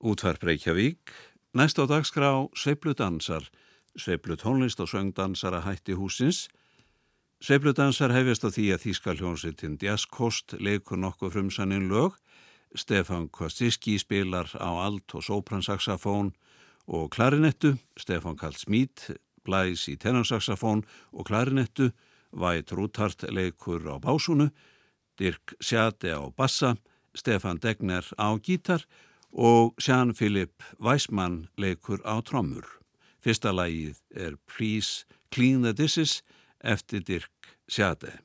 Útvarp Reykjavík, næst á dagskrá Sveipludansar, Sveiplutónlist og söngdansara hætti húsins. Sveipludansar hefjast á því að Þíska hljónsittin Diaskost leikur nokkuð frumsannin lög. Stefan Kostiski spilar á alt og sopransaxafón og klarinettu. Stefan Karl Smít blæs í tenansaxafón og klarinettu. Væt Rúthart leikur á básunu. Dirk Sjate á bassa. Stefan Degner á gítar og Jean-Philippe Weissmann leikur á trommur. Fyrsta lagið er Please Clean the Dishes eftir Dirk Sjade.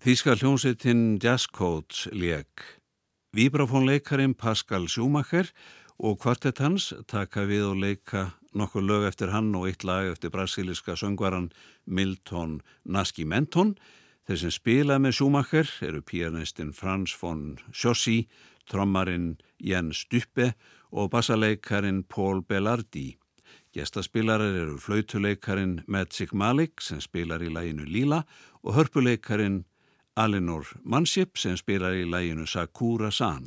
Þíska hljómsveitin Jazz Codes leik. Víbrafónleikarin Pascal Schumacher og kvartett hans taka við og leika nokkur lög eftir hann og eitt lag eftir brasiliska söngvaran Milton Nascimento. Þeir sem spila með Schumacher eru pianistin Frans von Sossi, trommarin Jens Duppe og bassaleikarin Paul Bellardi. Gestaspilarar eru flautuleikarin Magic Malik sem spilar í læginu Lila og hörpuleikarin Alinor Manship sem spilar í læginu Sakura San.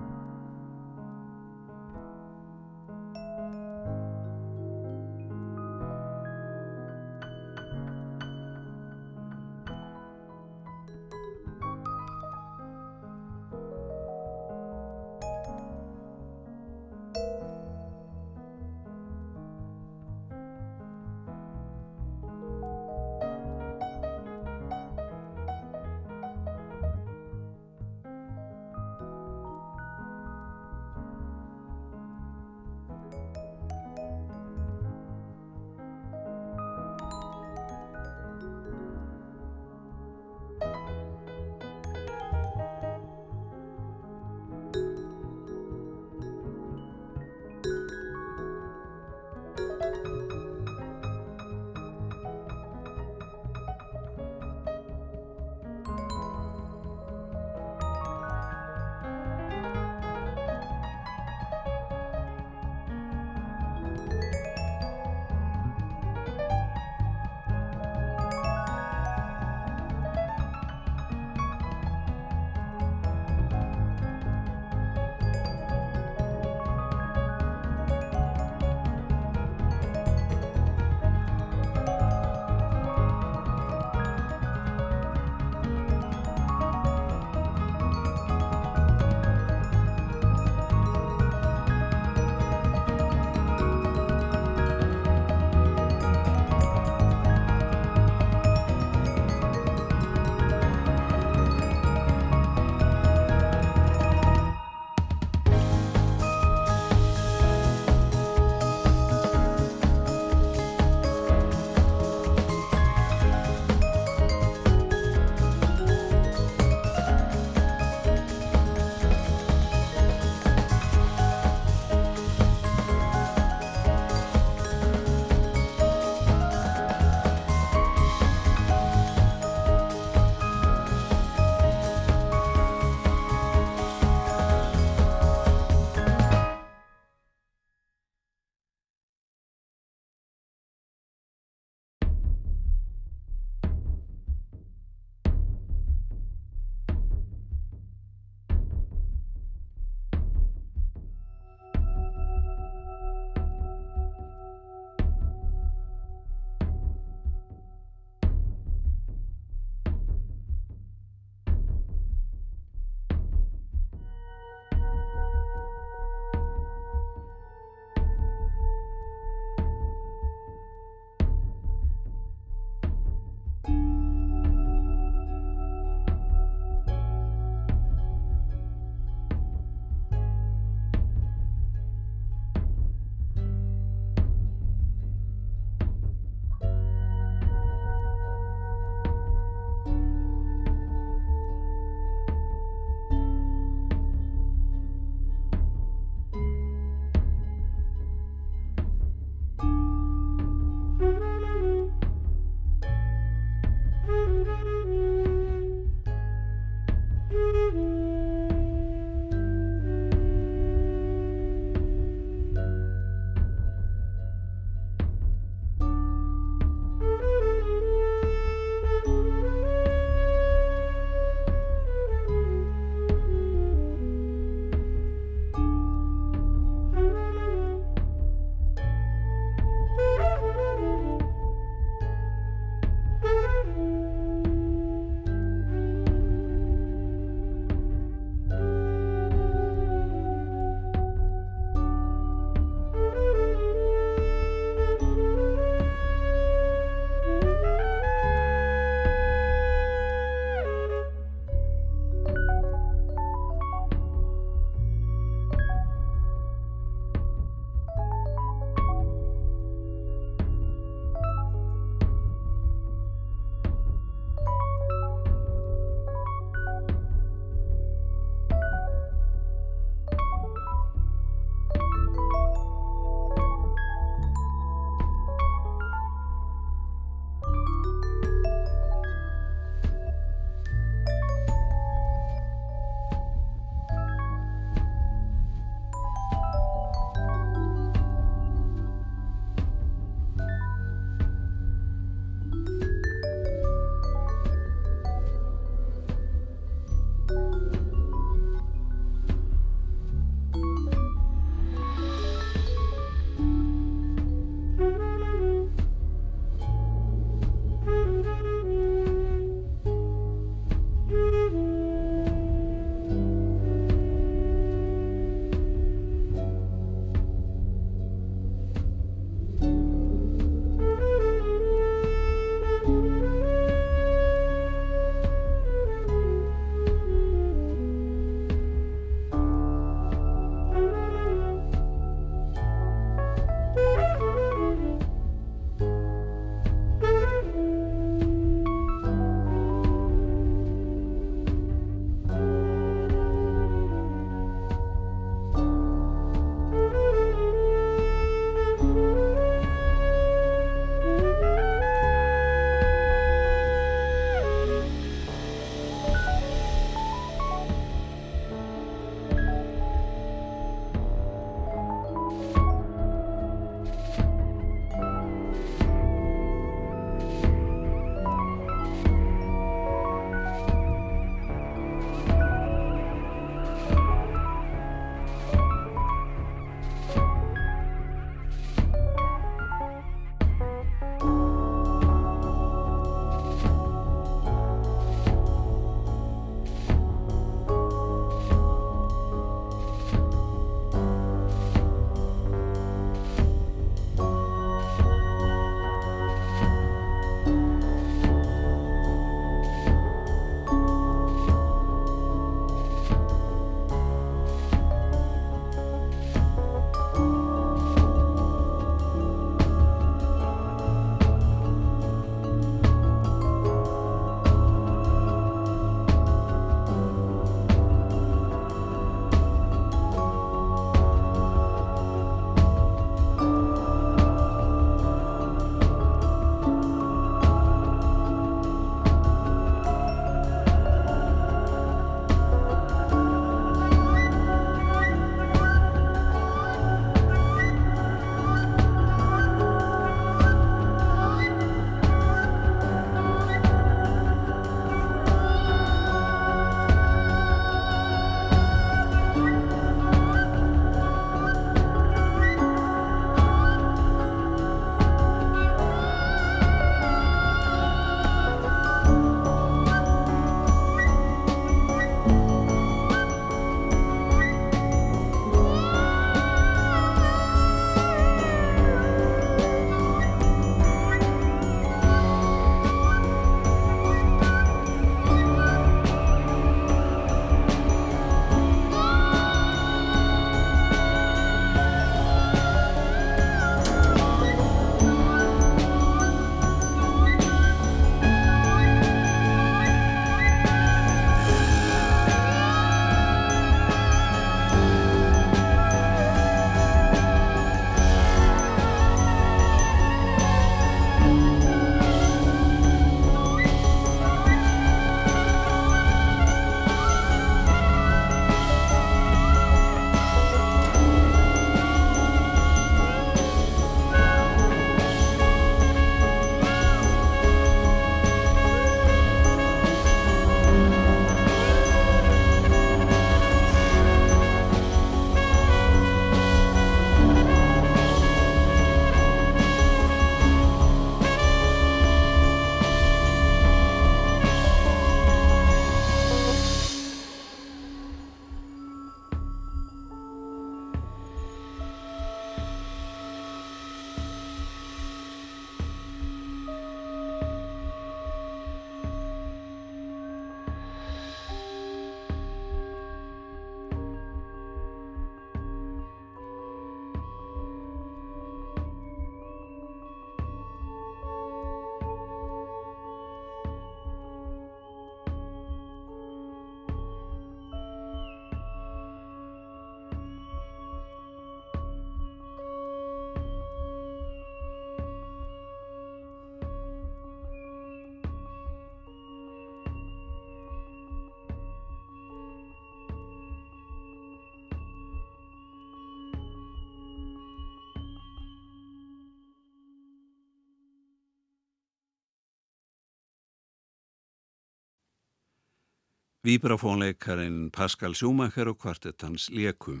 Víbrafónleikarin Pascal Schumacher og kvartett hans Lekum.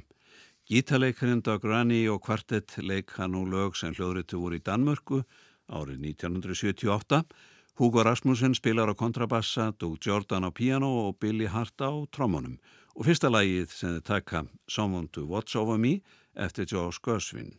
Gítarleikarin Dag Rani og kvartett leik hann og lög sem hljóðritu voru í Danmörku árið 1978. Hugo Rasmussen spilar á kontrabassa, Doug Jordan á piano og Billy Hart á trómunum. Og fyrsta lagið sem þið taka Someone to Watch Over Me eftir Josh Gersvin.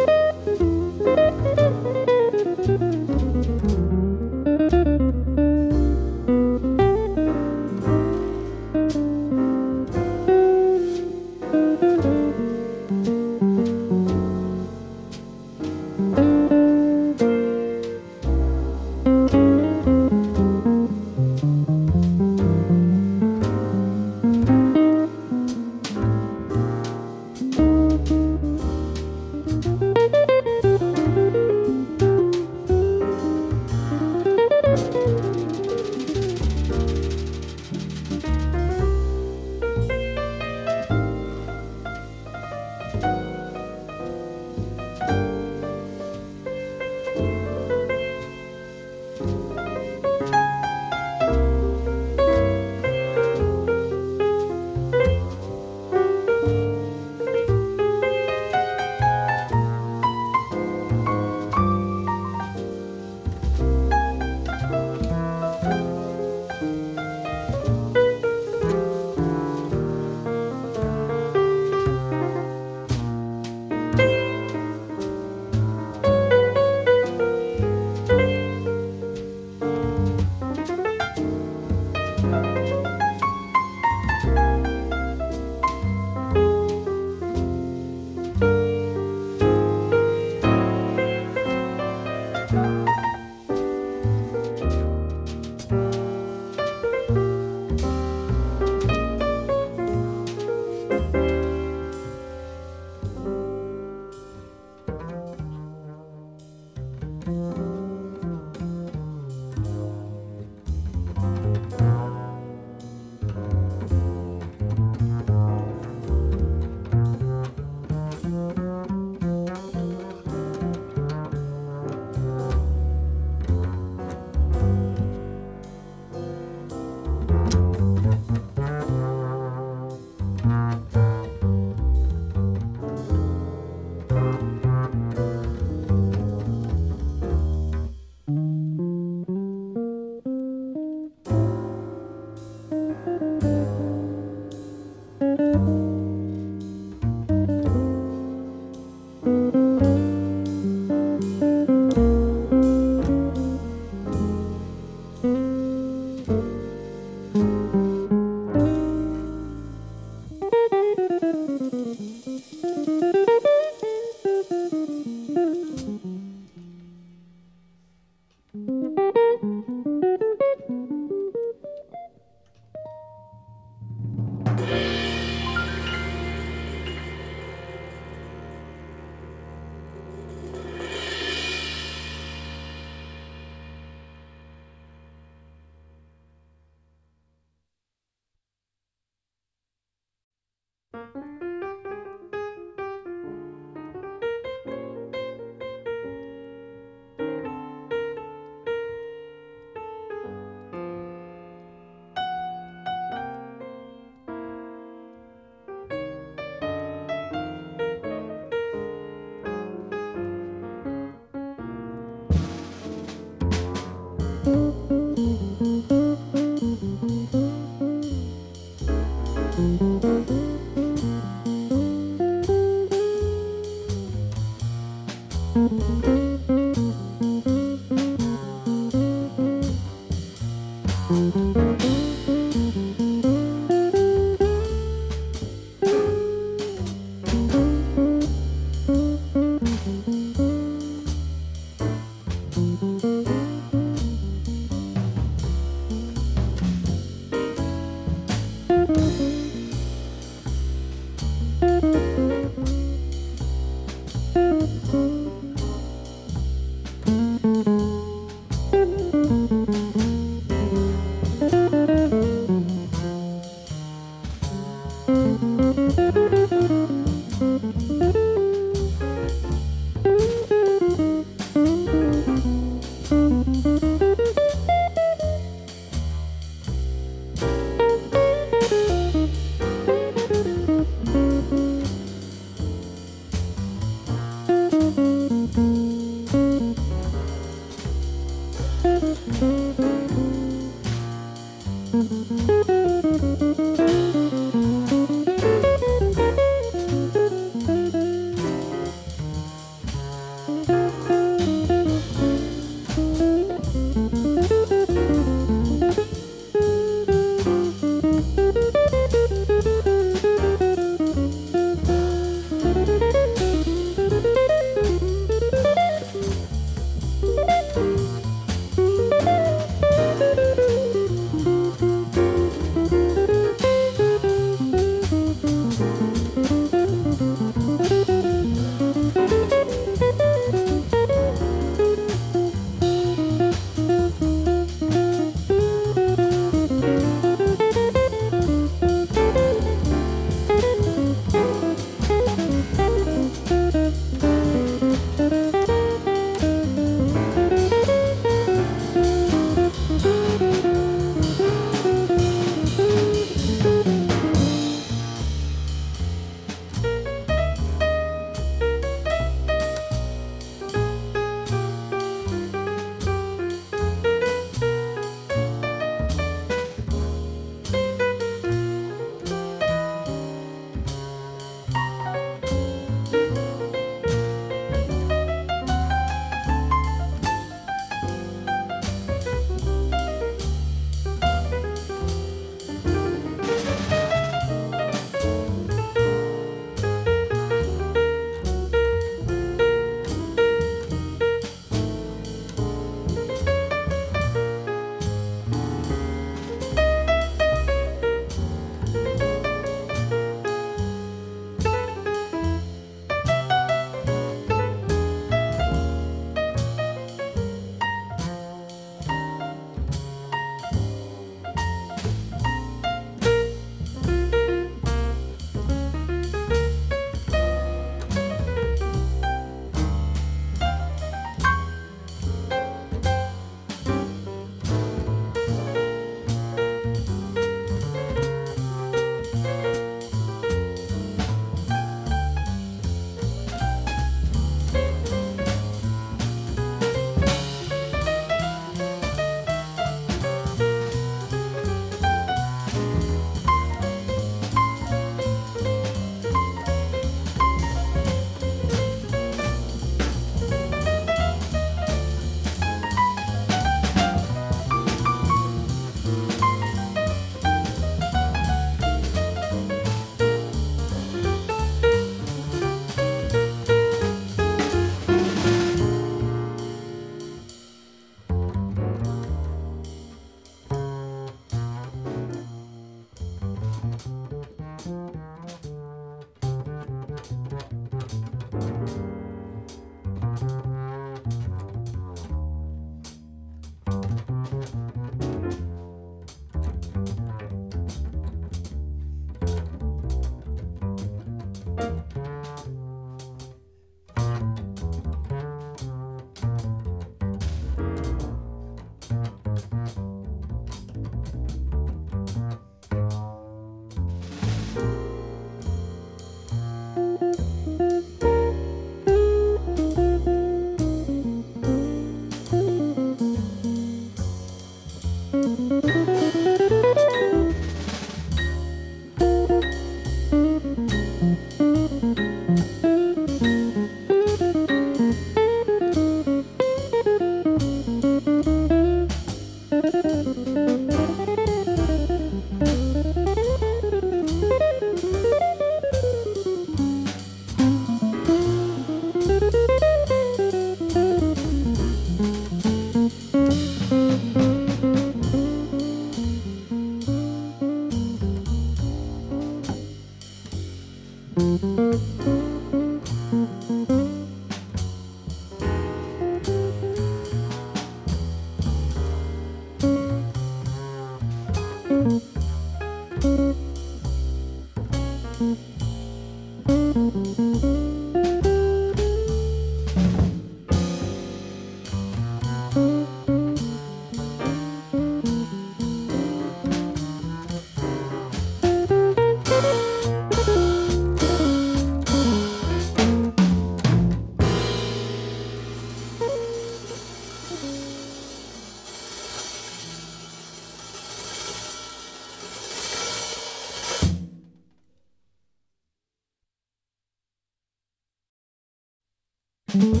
thank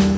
you.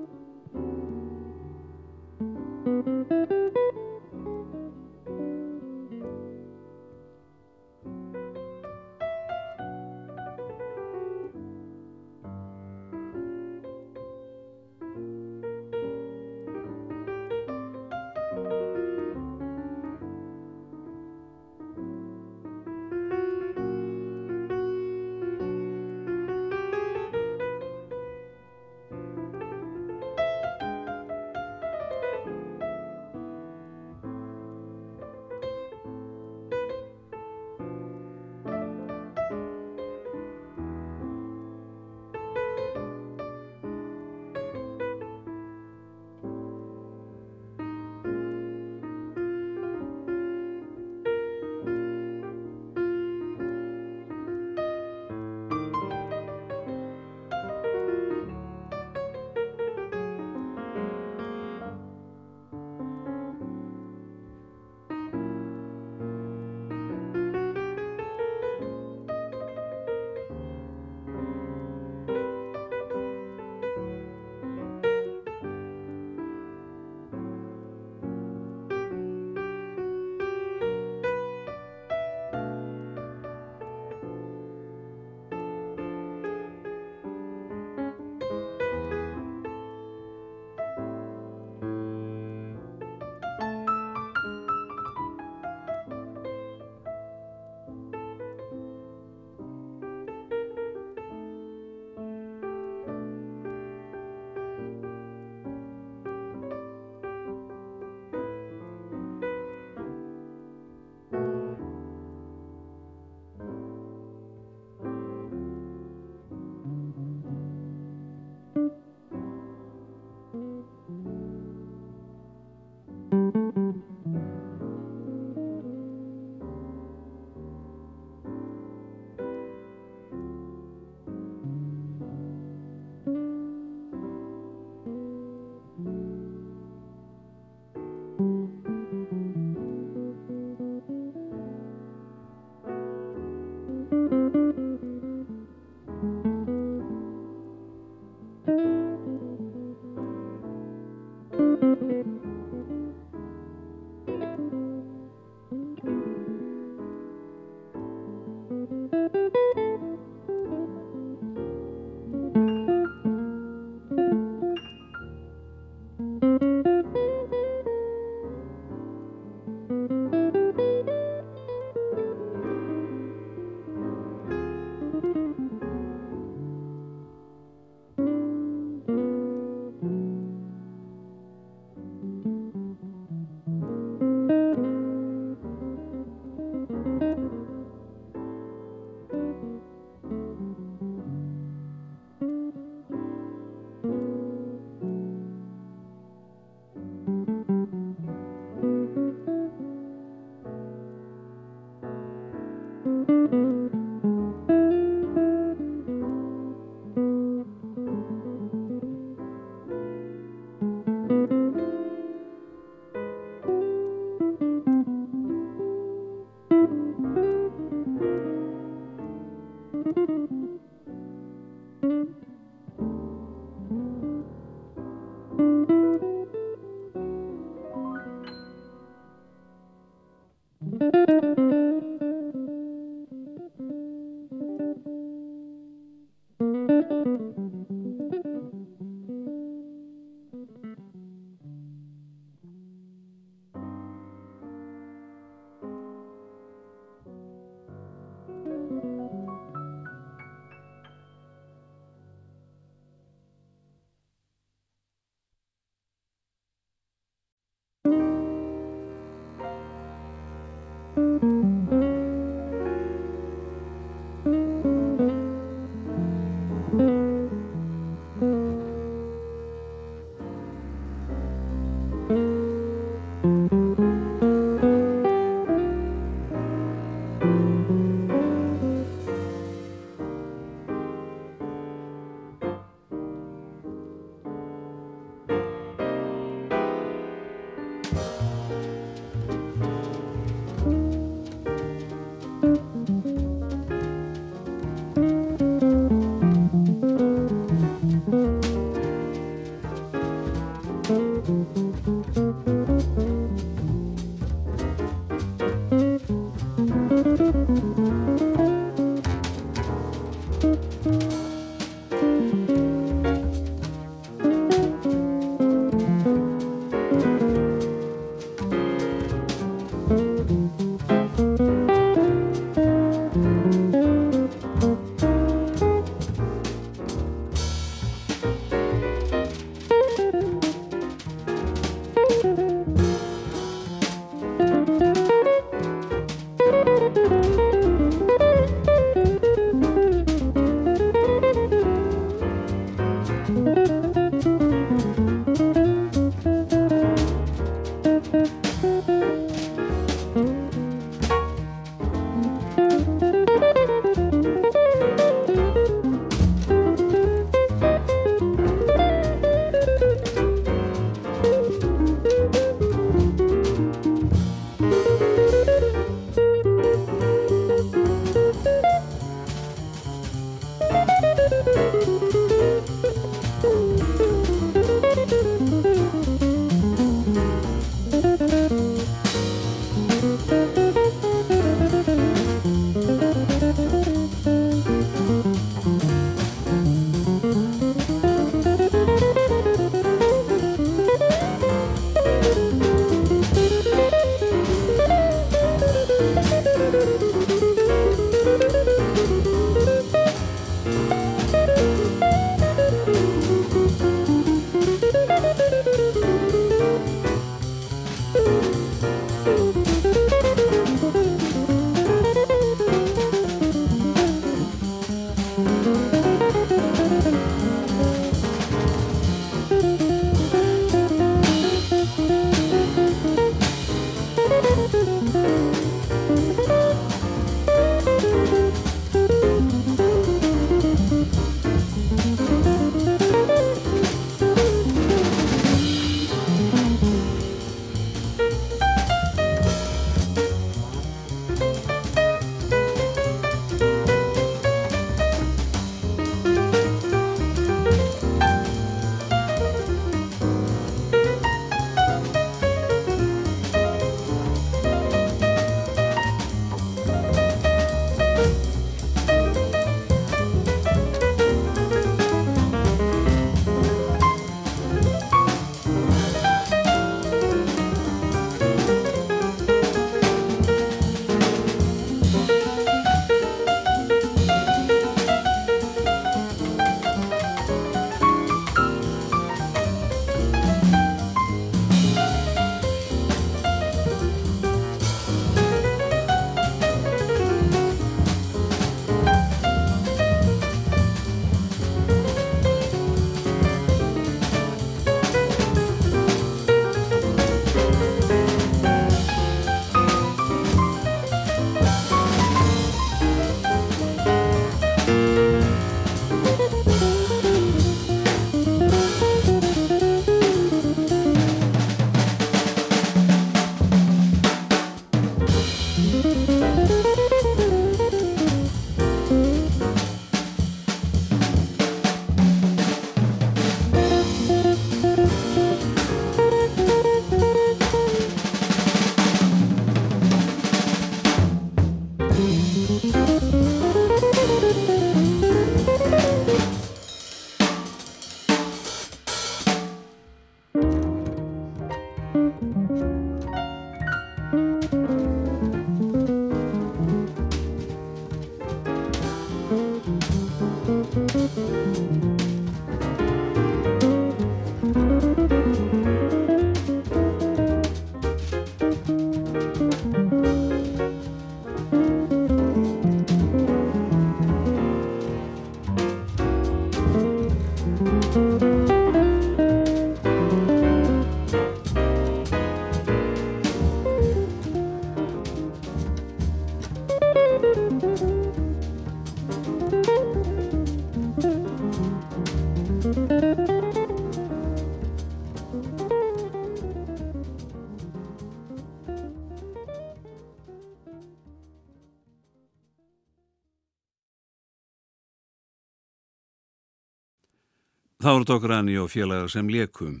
Þá eru Dograni og félagar sem leikum.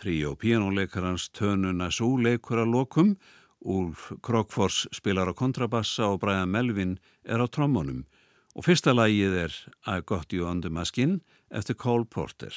Trí og píjónuleikarans tönuna svo leikur að lokum, Úlf Krokfors spilar á kontrabassa og Brian Melvin er á trommunum og fyrsta lægið er I Got You Under My Skin eftir Cole Porter.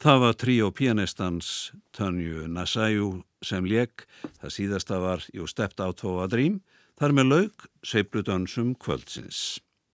Það var trí og pianistans Tönju Nassæjú sem leik, það síðasta var Jú stept á tóa drým, þar með laug seipludansum kvöldsins.